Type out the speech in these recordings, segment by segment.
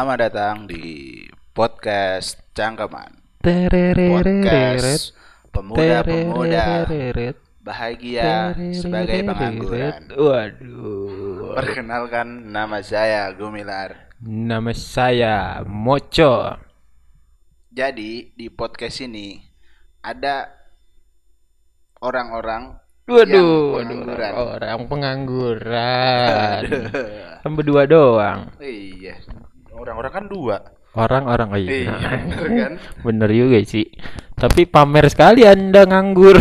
Selamat datang di podcast Cangkeman. Podcast pemuda-pemuda bahagia sebagai pengangguran. Waduh. Perkenalkan nama saya Gumilar. Nama saya Moco. Jadi di podcast ini ada orang-orang Waduh, Yang waduh, pengangguran. orang pengangguran. Kan berdua doang. iya, orang-orang kan dua. Orang-orang oh iya. Iya, bener kan? Bener juga sih. Tapi pamer sekali Anda nganggur.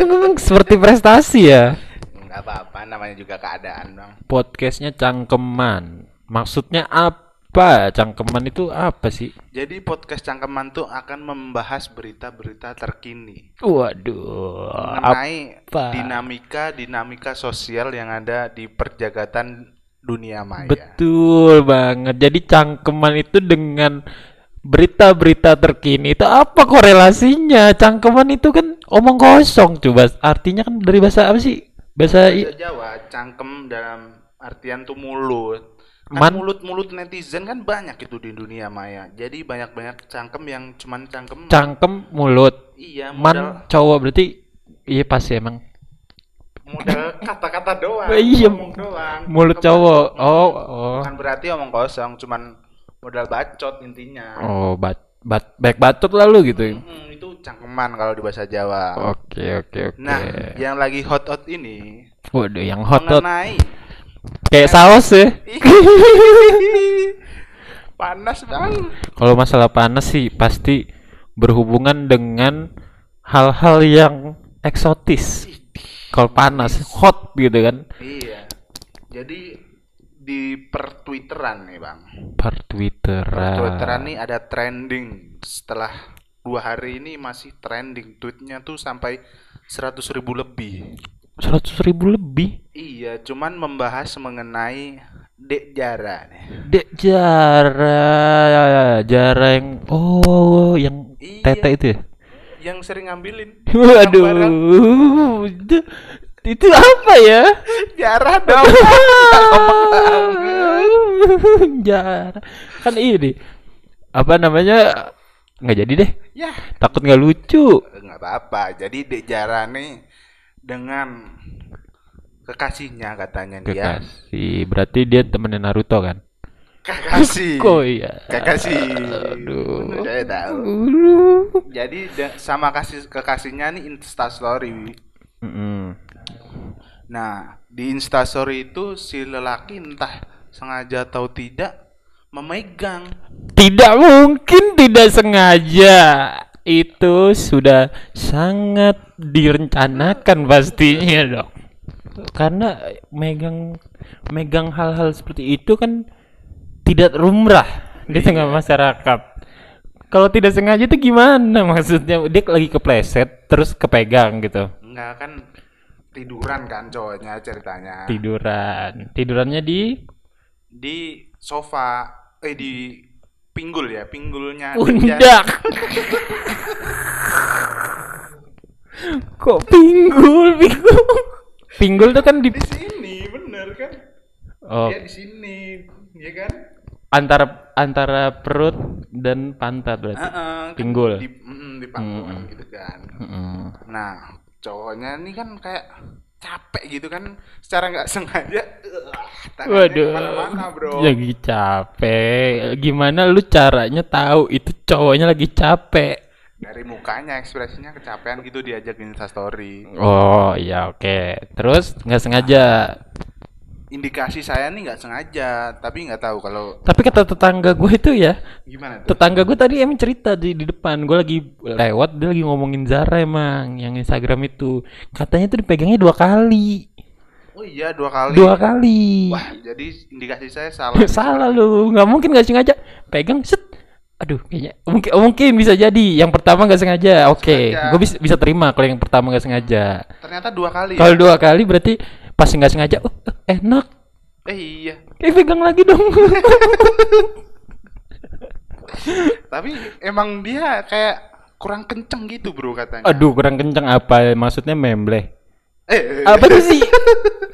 Seperti prestasi ya. Nggak apa-apa, namanya juga keadaan, Bang. Podcastnya cangkeman. Maksudnya apa? Cangkeman itu apa sih? Jadi podcast Cangkeman tuh akan membahas berita-berita terkini Waduh. mengenai apa? dinamika-dinamika sosial yang ada di perjagatan dunia maya. Betul banget. Jadi cangkeman itu dengan berita-berita terkini itu apa korelasinya? Cangkeman itu kan omong kosong coba. Artinya kan dari bahasa apa sih? Bahasa Bahasa Jawa, cangkem dalam artian tuh mulut. Kan mulut-mulut netizen kan banyak itu di dunia maya. Jadi banyak-banyak cangkem yang cuman cangkem. cangkem mulut. iya, modal Man cowok berarti iya pasti emang modal kata-kata doang. Iya, ngomong doang. mulut cowok. Oh, oh. Bukan berarti omong kosong, cuman modal bacot intinya. Oh, bat bat baik batut lalu gitu. Mm, itu cangkeman kalau di bahasa Jawa. Oke, oke, oke. Nah, yang lagi hot-hot ini Waduh, yang hot hot mengenai kayak saus ya. panas bang. Kalau masalah panas sih pasti berhubungan dengan hal-hal yang eksotis. Kalau panas, hot gitu kan. Iya. Jadi di per Twitteran nih bang. Per Twitter. Per Twitteran nih ada trending setelah dua hari ini masih trending tweetnya tuh sampai 100.000 ribu lebih. Seratus ribu lebih. Iya, cuman membahas mengenai Dek Jara nih. Dek Jara, Jara yang oh yang Iya. tete itu ya. Yang sering ngambilin. Waduh. Itu, itu apa ya? Jara dong. Jara, kan ini apa namanya? Nggak jadi deh. ya, Takut nggak lucu. nggak apa-apa. Jadi Dek Jara nih dengan kekasihnya katanya dia. Kekasih, berarti dia temennya Naruto kan? Kekasih. Kok iya? Kekasih. Aduh. Saya tahu. Jadi sama kasih kekasihnya nih Instastory. Mm-mm. Nah, di Instastory itu si lelaki entah sengaja atau tidak memegang. Tidak mungkin tidak sengaja. Itu sudah sangat direncanakan pastinya dong. Karena megang megang hal-hal seperti itu kan tidak lumrah di tengah masyarakat. Kalau tidak sengaja itu gimana maksudnya? Dia lagi kepleset terus kepegang gitu. Enggak kan tiduran kan cowoknya ceritanya. Tiduran. Tidurannya di Di sofa eh di pinggul ya, pinggulnya. pundak. Kok pinggul, pinggul? Pinggul tuh kan di Di sini, bener kan? oh, Dia di sini, ya kan? antara antara perut dan pantat berarti. Heeh, kan Pinggul. Di, mm, di pangkuan gitu kan. Mm. Nah, cowoknya ini kan kayak capek gitu kan secara nggak sengaja uh, Waduh, ke mana-mana bro lagi capek. Gimana lu caranya tahu itu cowoknya lagi capek? dari mukanya ekspresinya kecapean gitu diajak instastory Oh iya oke. Terus nggak sengaja. Indikasi saya nih nggak sengaja tapi nggak tahu kalau Tapi kata tetangga gue itu ya, gimana tuh? tetangga gue tadi emang cerita di, di depan. Gue lagi lewat dia lagi ngomongin Zara emang yang Instagram itu. Katanya tuh dipegangnya dua kali. Oh iya dua kali. Dua kali. Wah jadi indikasi saya salah. Salah lu nggak mungkin nggak sengaja. Pegang set. Aduh kayaknya mungkin mungkin bisa jadi. Yang pertama nggak sengaja oke. Sengaja. gue bisa bisa terima kalau yang pertama nggak sengaja. Ternyata dua kali kalau ya? dua kali berarti pas nggak sengaja oh, eh, enak eh iya eh pegang lagi dong tapi emang dia kayak kurang kenceng gitu bro katanya aduh kurang kenceng apa maksudnya memble eh, eh, apa tuh sih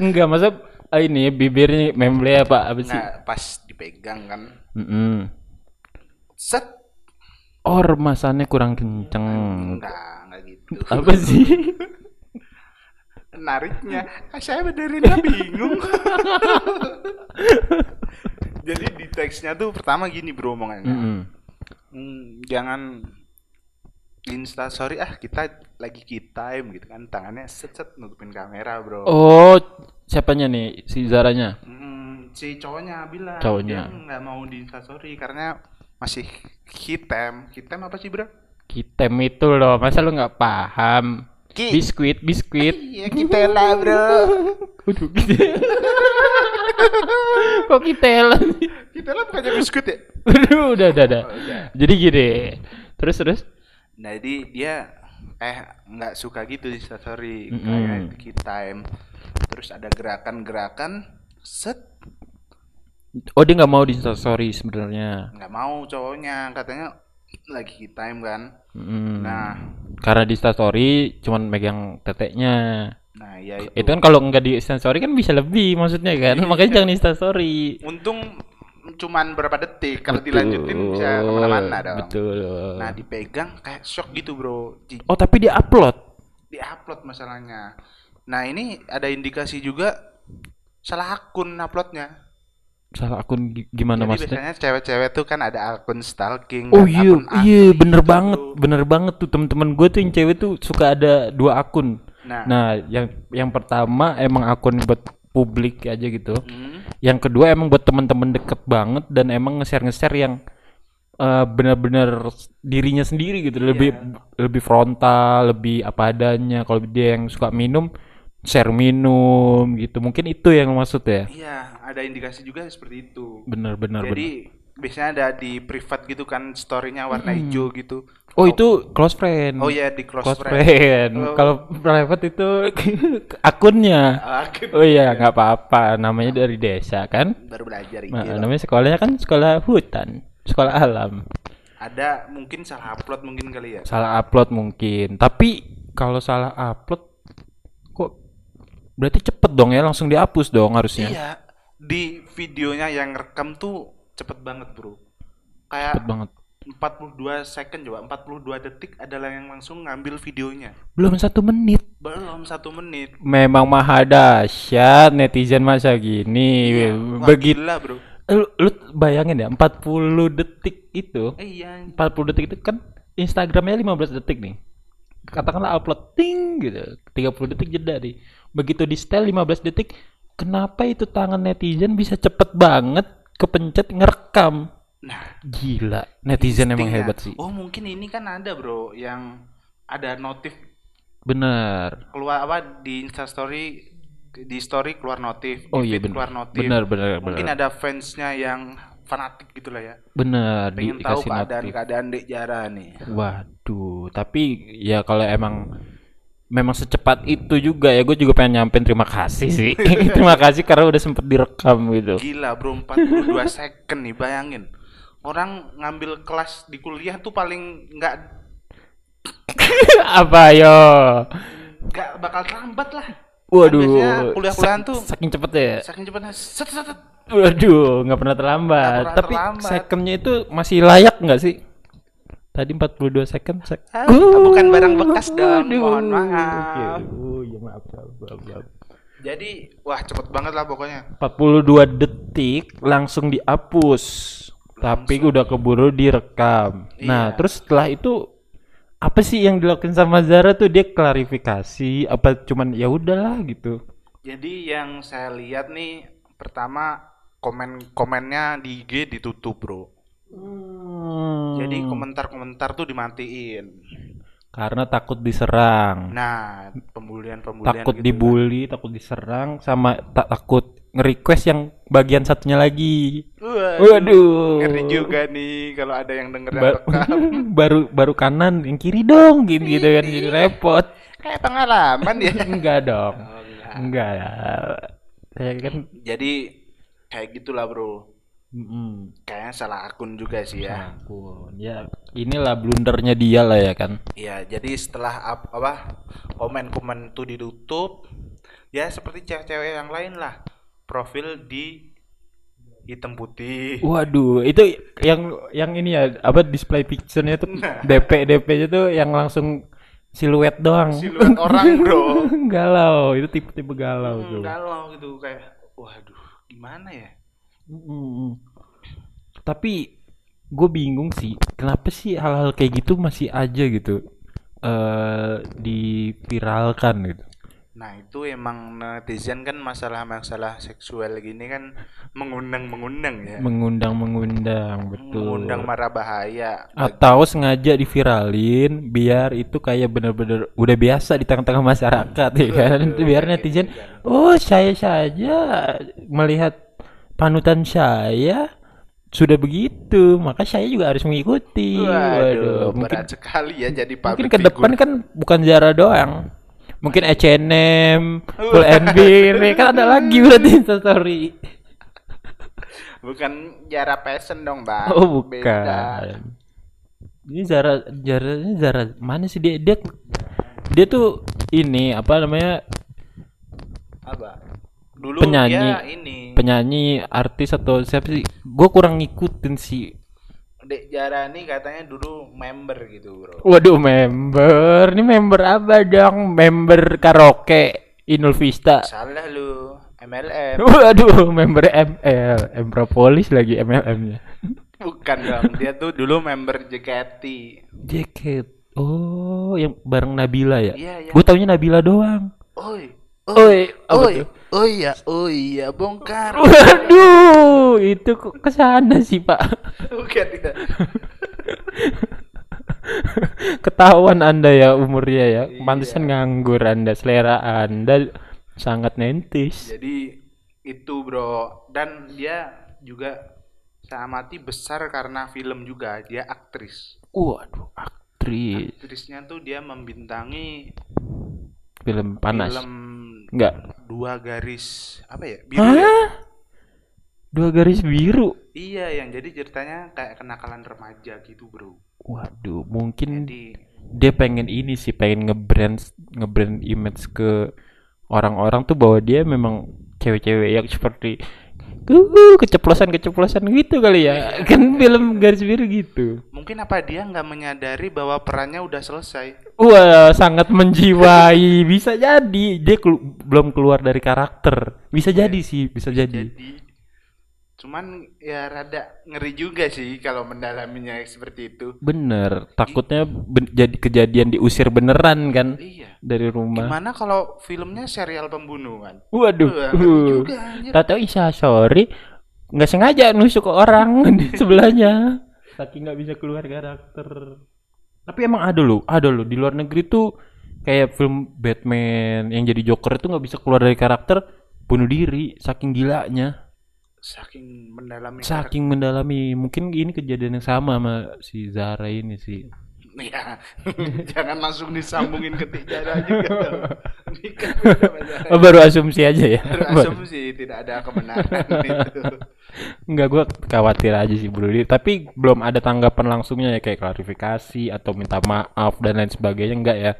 enggak masa Ah, ini bibirnya memble apa apa sih? Nggak pas dipegang kan. Mm-mm. Set. Oh, remasannya kurang kenceng. Enggak, enggak gitu. Apa sih? Nariknya, ah, saya benerin bingung. Jadi di teksnya tuh pertama gini bro omongannya. Mm-mm. Hmm, jangan Insta sorry ah kita lagi key time gitu kan tangannya set set nutupin kamera bro. Oh, siapanya nih? Si Zaranya. Hmm, si cowoknya bilang Cowoknya. nggak mau di Insta story karena masih hitam. Hitam apa sih bro? Kitem itu loh, masa lu nggak paham? Ki. Biskuit, biskuit. Iya kita lah bro. Waduh, gitu. Kok kitel? Kita lah bukannya biskuit ya? Waduh, udah, udah, udah. Oh, udah. Jadi gini. Terus, terus. Nah, jadi dia eh nggak suka gitu di story Mm-mm. kayak key time. Terus ada gerakan-gerakan set Oh, dia nggak mau di story sebenarnya. nggak mau cowoknya katanya lagi time kan. Mm. Nah, Karena di story cuman megang teteknya. nah ya itu. Itu kan kalau nggak di story kan bisa lebih maksudnya kan. Makanya jangan di story. Untung cuman berapa detik kalau dilanjutin bisa ke mana-mana dong. Betul. Nah dipegang kayak shock gitu bro. Di, Oh, tapi dia upload. upload masalahnya. Nah ini ada indikasi juga salah akun uploadnya. Salah akun gi- gimana Jadi maksudnya? biasanya cewek-cewek tuh kan ada akun stalking. Oh iya, iya bener gitu, banget, bener banget tuh temen-temen gue tuh yang cewek tuh suka ada dua akun. Nah, Nah, yang yang pertama emang akun buat publik aja gitu. hmm, Yang kedua emang buat temen-temen deket banget dan emang nge-share nge-share yang eh, benar-benar dirinya sendiri gitu, lebih lebih frontal, lebih apa adanya. Kalau dia yang suka minum, share minum gitu. Mungkin itu yang maksud ya. iya ada indikasi juga seperti itu. Bener-bener. bener. Jadi biasanya ada di privat gitu kan storynya warna hijau gitu. Oh itu close friend. Oh iya di close, close friend. friend. Oh. Kalau private itu akunnya. Akun. Oh iya nggak apa-apa. Namanya dari desa kan. Baru belajar Nah, gitu. namanya sekolahnya kan sekolah hutan, sekolah alam. Ada mungkin salah upload mungkin kali ya. Salah upload mungkin. Tapi kalau salah upload kok berarti cepet dong ya langsung dihapus dong harusnya. Iya, di videonya yang rekam tuh cepet banget bro. Kayak Cepet banget. 42 second coba, 42 detik adalah yang langsung ngambil videonya. Belum satu menit. Belum satu menit. Memang maha dahsyat netizen masa gini. Iya, Wah, Begitu. gila bro. Lu, lu bayangin ya 40 detik itu Eh, iya. 40 detik itu kan Instagramnya 15 detik nih katakanlah upload ting gitu 30 detik jeda nih begitu di setel 15 detik kenapa itu tangan netizen bisa cepet banget kepencet ngerekam? Nah, gila netizen emang hebat sih. Oh, mungkin ini kan ada bro yang ada notif bener. keluar apa di Insta story di story keluar notif, oh iya bener. keluar notif. bener bener Mungkin bener ada fansnya yang fanatik gitu lah ya. bener Pengen tahu dikasih notif. keadaan-keadaan Dek Jara nih. waduh tapi ya kalau emang memang secepat itu juga ya. Gue juga pengen nyampein terima kasih sih. Terima kasih karena udah sempet direkam gitu. Gila bro 42 second nih bayangin. Orang ngambil kelas di kuliah tuh paling nggak apa yo? Nggak bakal terlambat lah. Waduh Kan kuliah-kuliahan sak- tuh saking cepet ya? saking cepatnya set, set, set. waduh nggak pernah terlambat. Nggak pernah tapi terlambat. secondnya itu masih layak nggak sih tadi 42 second sek. Ah, bukan barang bekas dong mohon maaf. Oh iya maaf, maaf, maaf, maaf. jadi wah cepet banget lah pokoknya. 42 detik langsung dihapus. Tapi udah keburu direkam. Nah Iya. terus setelah itu apa sih yang dilakukan sama Zara tuh? Dia klarifikasi apa cuman ya udahlah gitu. Jadi yang saya lihat nih pertama komen-komennya di IG ditutup bro jadi Hmm. komentar-komentar tuh dimatiin karena takut diserang nah pembulian-pembulian takut gitu dibully takut diserang sama tak takut nge-request yang bagian satunya lagi Waduh, waduh ngeri juga nih kalau ada yang denger Ba- rekam. baru baru kanan yang kiri dong gitu, gitu kan jadi repot Kayak pengalaman ya. enggak dong Oh, enggak. enggak saya kan Jadi kayak gitulah bro. Mm, Kayaknya salah akun juga sih ya. akun ya inilah blundernya dia lah ya kan Iya, jadi setelah ap- apa komen-komen tuh ditutup, ya seperti cewek-cewek yang lain lah. profil di hitam putih. Waduh, itu yang yang ini ya apa display picture-nya tuh Nah. DP DP-nya tuh yang langsung siluet doang. Siluet orang, Bro. galau, itu tipe-tipe galau Hmm, tuh. galau gitu kayak waduh, gimana ya? Mm. Tapi gue bingung sih, kenapa sih hal-hal kayak gitu masih aja gitu eh diviralkan gitu. Nah, itu emang netizen kan masalah-masalah seksual gini kan mengundang-mengundang ya. Mengundang-mengundang, betul. Mengundang marah bahaya. Atau sengaja diviralin biar itu kayak bener-bener udah biasa di tengah-tengah masyarakat ya kan. Betul, biar kayak netizen, gitu kan. oh saya saja melihat panutan saya sudah begitu, maka saya juga harus mengikuti. Waduh, mungkin berat sekali ya jadi mungkin public ke depan kan bukan Zara doang. Mungkin H&M, Full and Bear, kan ada lagi berarti story. bukan Jara Passion dong, Bang. Oh bukan. Beda. Ini Zara Zara ini Zara mana sih dia dia dia tuh ini apa namanya Apa? Dulu Penyanyi. dia ini penyanyi artis atau siapa sih? Gue kurang ngikutin sih. Dek Jara ini katanya dulu member gitu, Bro. Waduh member, ini member apa dong? Member karaoke Inul Vista. Salah lu, MLM. Waduh, member ML, Empropolis lagi MLM-nya. Bukan dong, dia tuh dulu member JKT. Jacket. Oh, yang bareng Nabila ya? Iya, iya. Gue taunya Nabila doang. Oi, Oi, oi, tuh? oh iya, oh iya, bongkar. Waduh, itu kok ke sana sih Pak. Bukan tidak. Ketahuan Anda ya umurnya ya. Iya. Pantesan nganggur Anda, selera Anda sangat nentis. Jadi itu bro, dan dia juga saya amati besar karena film juga. Dia aktris. Waduh, aktris Aktrisnya tuh dia membintangi film panas. film Enggak. dua garis apa ya? Biru ya? Hah? Dua garis biru. Iya, yang jadi ceritanya kayak kenakalan remaja gitu bro. Waduh, mungkin Jadi dia pengen ini sih, pengen ngebrand ngebrand image ke orang-orang tuh bahwa dia memang cewek-cewek yang seperti uh, keceplosan-keceplosan gitu kali ya. Kan film garis biru gitu. mungkin apa dia nggak menyadari bahwa perannya udah selesai. Wah, sangat menjiwai. Bisa jadi dia kelu- belum keluar dari karakter. Bisa jadi sih, bisa jadi. Jadi cuman ya rada ngeri juga sih kalau mendalaminya seperti itu. Bener, takutnya ben- jadi kejadian diusir beneran kan Iya. dari rumah. Gimana kalau filmnya serial pembunuhan? Waduh, anjir. tahu Isa sorry nggak sengaja nusuk ke orang di sebelahnya. Saking nggak bisa keluar karakter. Tapi emang ada loh, ada loh di luar negeri tuh kayak film Batman yang jadi Joker itu nggak bisa keluar dari karakter bunuh diri saking gilanya. Saking mendalami Saking mendalami, mungkin ini kejadian yang sama sama si Zara ini sih. Ya, jangan langsung disambungin ke Tijara juga. dong. Ini kan. Oh, baru asumsi aja ya. Berasumsi tidak ada kebenaran itu. Enggak, gua khawatir aja sih diri. Tapi belum ada tanggapan langsungnya ya kayak klarifikasi atau minta maaf dan lain sebagainya enggak ya.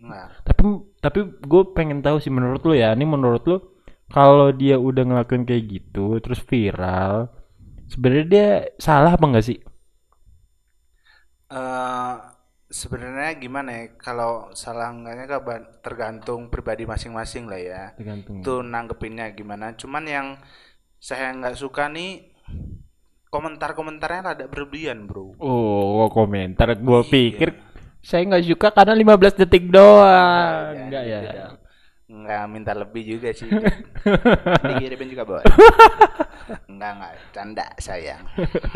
Nah, Tapi tapi gue pengen tahu sih menurut lu ya, ini menurut lu kalau dia udah ngelakuin kayak gitu terus viral, sebenarnya dia salah apa enggak sih? eh sebenarnya gimana ya? Kalau salah enggaknya tergantung pribadi masing-masing lah ya. Tergantung. Itu nanggepinnya gimana. Cuman yang saya nggak suka nih komentar-komentarnya rada berlebihan, bro. Oh, komentar gue Iya. pikir saya nggak suka karena 15 detik doang. Enggak ya. dong. Nggak minta lebih juga sih. Dikirimin juga boleh. Enggak, enggak. Canda, sayang.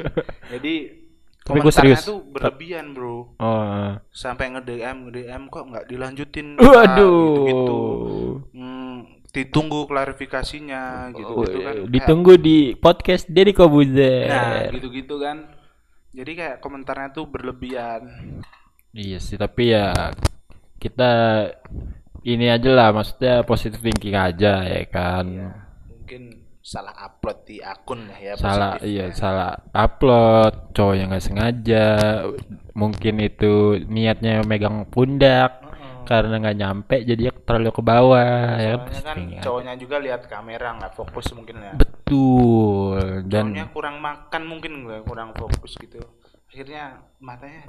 Jadi, Tapi komentarnya serius. tuh berlebihan, bro. Oh. Sampai nge-DM, nge-DM kok nggak dilanjutin. Waduh. Gitu-gitu. Hmm, ditunggu klarifikasinya, gitu-gitu kan. Kayak- Ditunggu di podcast Deddy Kobuzer. Nah, gitu-gitu kan. Jadi kayak komentarnya tuh berlebihan. Iya sih, tapi ya kita ini aja lah, maksudnya positive thinking aja ya kan. Mungkin salah upload di akun lah ya. salah iya salah upload, cowok yang nggak sengaja, mungkin itu niatnya megang pundak, karena nggak nyampe jadi terlalu ke bawah ya kan Soalnya kan posting. cowoknya juga lihat kamera nggak fokus mungkin ya. betul dan Cowoknya kurang makan mungkin nggak kurang fokus gitu. Akhirnya matanya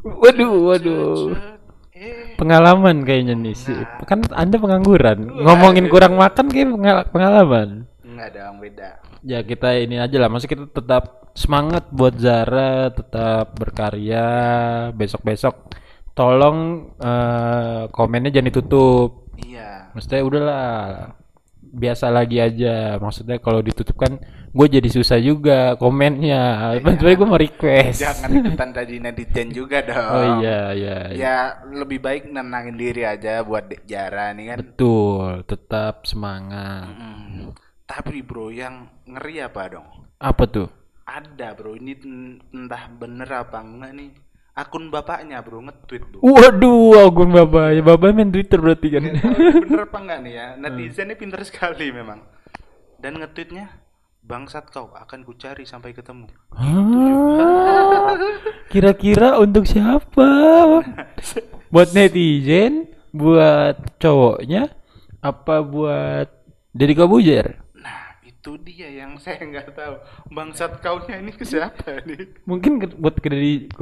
waduh waduh pengalaman kayaknya nih sih Nah. kan anda pengangguran. Ngomongin kurang makan kayak pengal- pengalaman. Nggak dong beda. ya kita ini aja lah. Masih kita tetap semangat buat Zara tetap berkarya. Besok besok tolong eh, komennya jangan ditutup. Iya. maksudnya udahlah biasa lagi aja maksudnya kalau ditutup kan gue jadi susah juga komennya sebenarnya gue mau request Jangan ikutan tadi netizen juga dong. oh iya iya iya. Ya lebih baik nenangin diri aja buat Dek Jara nih kan. betul tetap semangat Mm. Tapi bro yang ngeri apa dong? apa tuh Ada bro ini en- entah bener apa enggak nih. Akun bapaknya bro nge-tweet bro. waduh akun bapak ya bapak main twitter berarti kan bener apa enggak nih ya. Netizennya pinter sekali memang. Dan nge-tweetnya bangsat kau akan kucari sampai ketemu. Hah? Kira-kira untuk siapa? buat netizen, buat cowoknya, apa buat Deddy Kabujer? Nah itu dia yang saya nggak tahu. Bangsat kaunya ini ke siapa nih? Mungkin buat ke Deddy.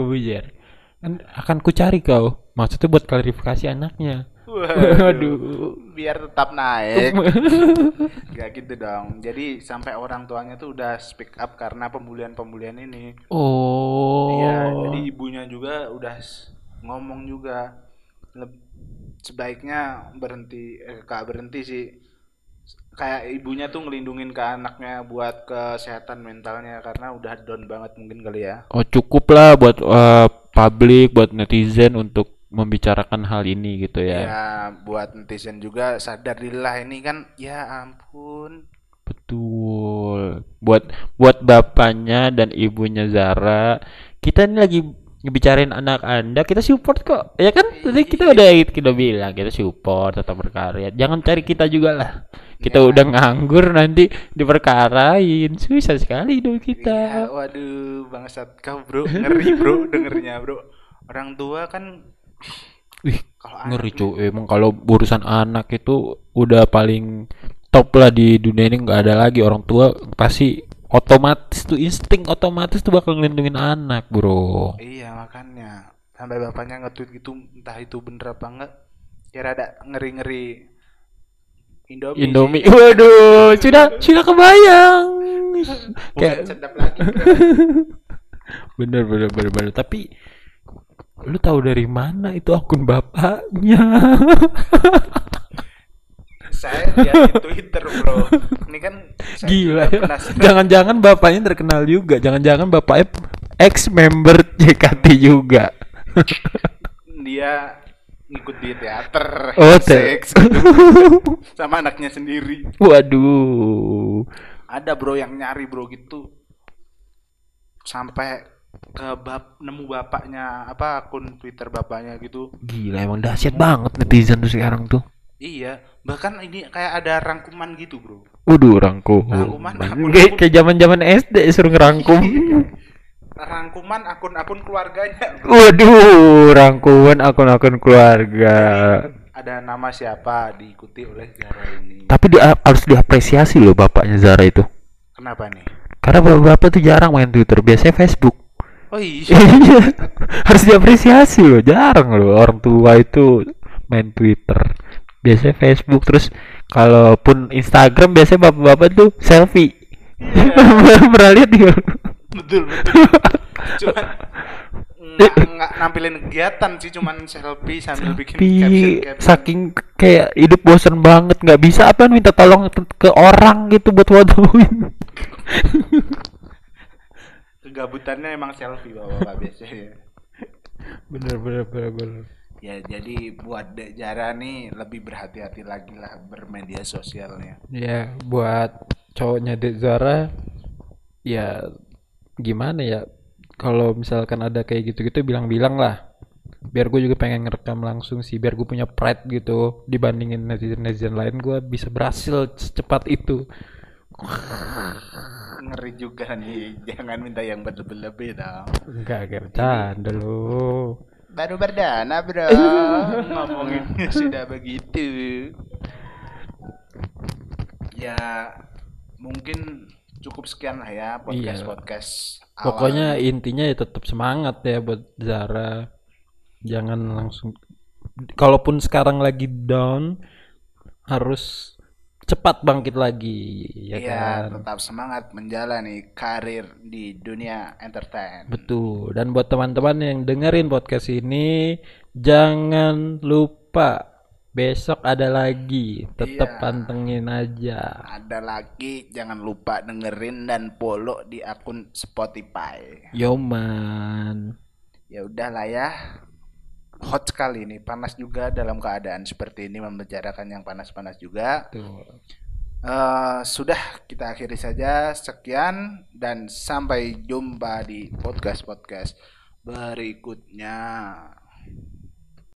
Kan akan kucari kau. Maksudnya buat klarifikasi anaknya. Waduh. Biar tetap naik. Gak gitu dong. Jadi sampai orang tuanya tuh udah speak up karena pembulian-pembulian ini. Oh. Iya, jadi ibunya juga udah ngomong juga Leb- sebaiknya berhenti eh, kak berhenti sih. Kayak ibunya tuh ngelindungin ke anaknya buat kesehatan mentalnya karena udah down banget mungkin kali ya. Oh cukup lah buat eh, publik, buat netizen untuk membicarakan hal ini gitu Ya, ya. buat netizen juga sadar dirilah ini kan ya ampun. Betul. Buat buat bapaknya dan ibunya Zara, kita ini lagi ngebicarain anak Anda, kita support kok. Ya kan? Tadi kita udah kita bilang kita support, tetap berkarya. Jangan cari kita juga lah. Kita Ya. udah nganggur nanti diperkarain. Susah sekali Iya, kita. waduh, bangsat kau bro, ngeri bro, dengernya bro. Orang tua kan Wih, kalau ngeri cuy. Emang kalau urusan anak itu udah paling top lah di dunia ini nggak ada lagi orang tua pasti otomatis tuh insting otomatis tuh bakal ngelindungin anak bro Iya makanya sampai bapaknya nge-tweet gitu entah itu bener apa enggak ya rada ngeri-ngeri Indomie, Indomie. Waduh sudah sudah kebayang. Bukan kayak sedap lagi bener bener bener bener. Tapi lu tahu dari mana itu akun bapaknya? Saya lihat di Twitter bro. Ini kan gila ya. jangan-jangan bapaknya terkenal juga. Jangan-jangan bapaknya ex member JKT juga. Dia ngikut di teater. Oh, te- seks. Gitu. sama anaknya sendiri. Waduh. Ada bro yang nyari bro gitu. Sampai ke bab nemu bapaknya apa akun Twitter bapaknya gitu. Gila emang dahsyat banget netizen tuh sekarang tuh. Iya bahkan ini kayak ada rangkuman gitu bro. Waduh rangkum. Rangkuman akun- Kayak kayak zaman-zaman SD suruh ngerangkum. Rangkuman akun-akun keluarganya Waduh, rangkuman akun-akun keluarga. ada nama siapa diikuti oleh Zara ini Tapi dia harus diapresiasi loh bapaknya Zara itu. kenapa nih Karena bapak-bapak tuh jarang main Twitter, biasanya Facebook. oh iya Iya, harus diapresiasi loh. Jarang loh orang tua itu main Twitter. Biasanya Facebook terus kalaupun Instagram biasanya bapak-bapak tuh selfie. Pernah lihat dia? Betul betul. Cuman nggak nggak nampilin kegiatan sih cuman selfie sambil bikin Tapi caption caption. saking kayak hidup bosen banget nggak bisa apa minta tolong ke, orang gitu buat fotoin. kegabutannya emang selfie bapak-bapak biasanya. Bener bener bener bener. ya jadi buat Dek Jara nih lebih berhati-hati lagi lah bermedia sosialnya. Ya buat cowoknya Dek Zara ya gimana ya kalau misalkan ada kayak gitu-gitu bilang-bilang lah. Biar gue juga pengen ngerekam langsung sih biar gue punya pride gitu dibandingin netizen-netizen lain gue bisa berhasil secepat itu. Ngeri juga nih jangan minta yang berlebih-lebih dong. Enggak bercanda lo baru berdana bro. Ngomonginnya sudah begitu. Ya mungkin cukup sekian lah ya podcast podcast Pokoknya intinya ya tetap semangat ya buat Zara. Jangan langsung kalaupun sekarang lagi down harus cepat bangkit lagi ya Iya, kan. tetap semangat menjalani karir di dunia entertain. Betul. Dan buat teman-teman yang dengerin podcast ini jangan lupa besok ada lagi. Tetap Iya. pantengin aja. Ada lagi, jangan lupa dengerin dan follow di akun Spotify. Yoman. Ya udahlah ya. Hot sekali nih, panas juga dalam keadaan seperti ini membicarakan yang panas-panas juga. Tuh. Eh, sudah kita akhiri saja. Sekian dan sampai jumpa di podcast-podcast berikutnya.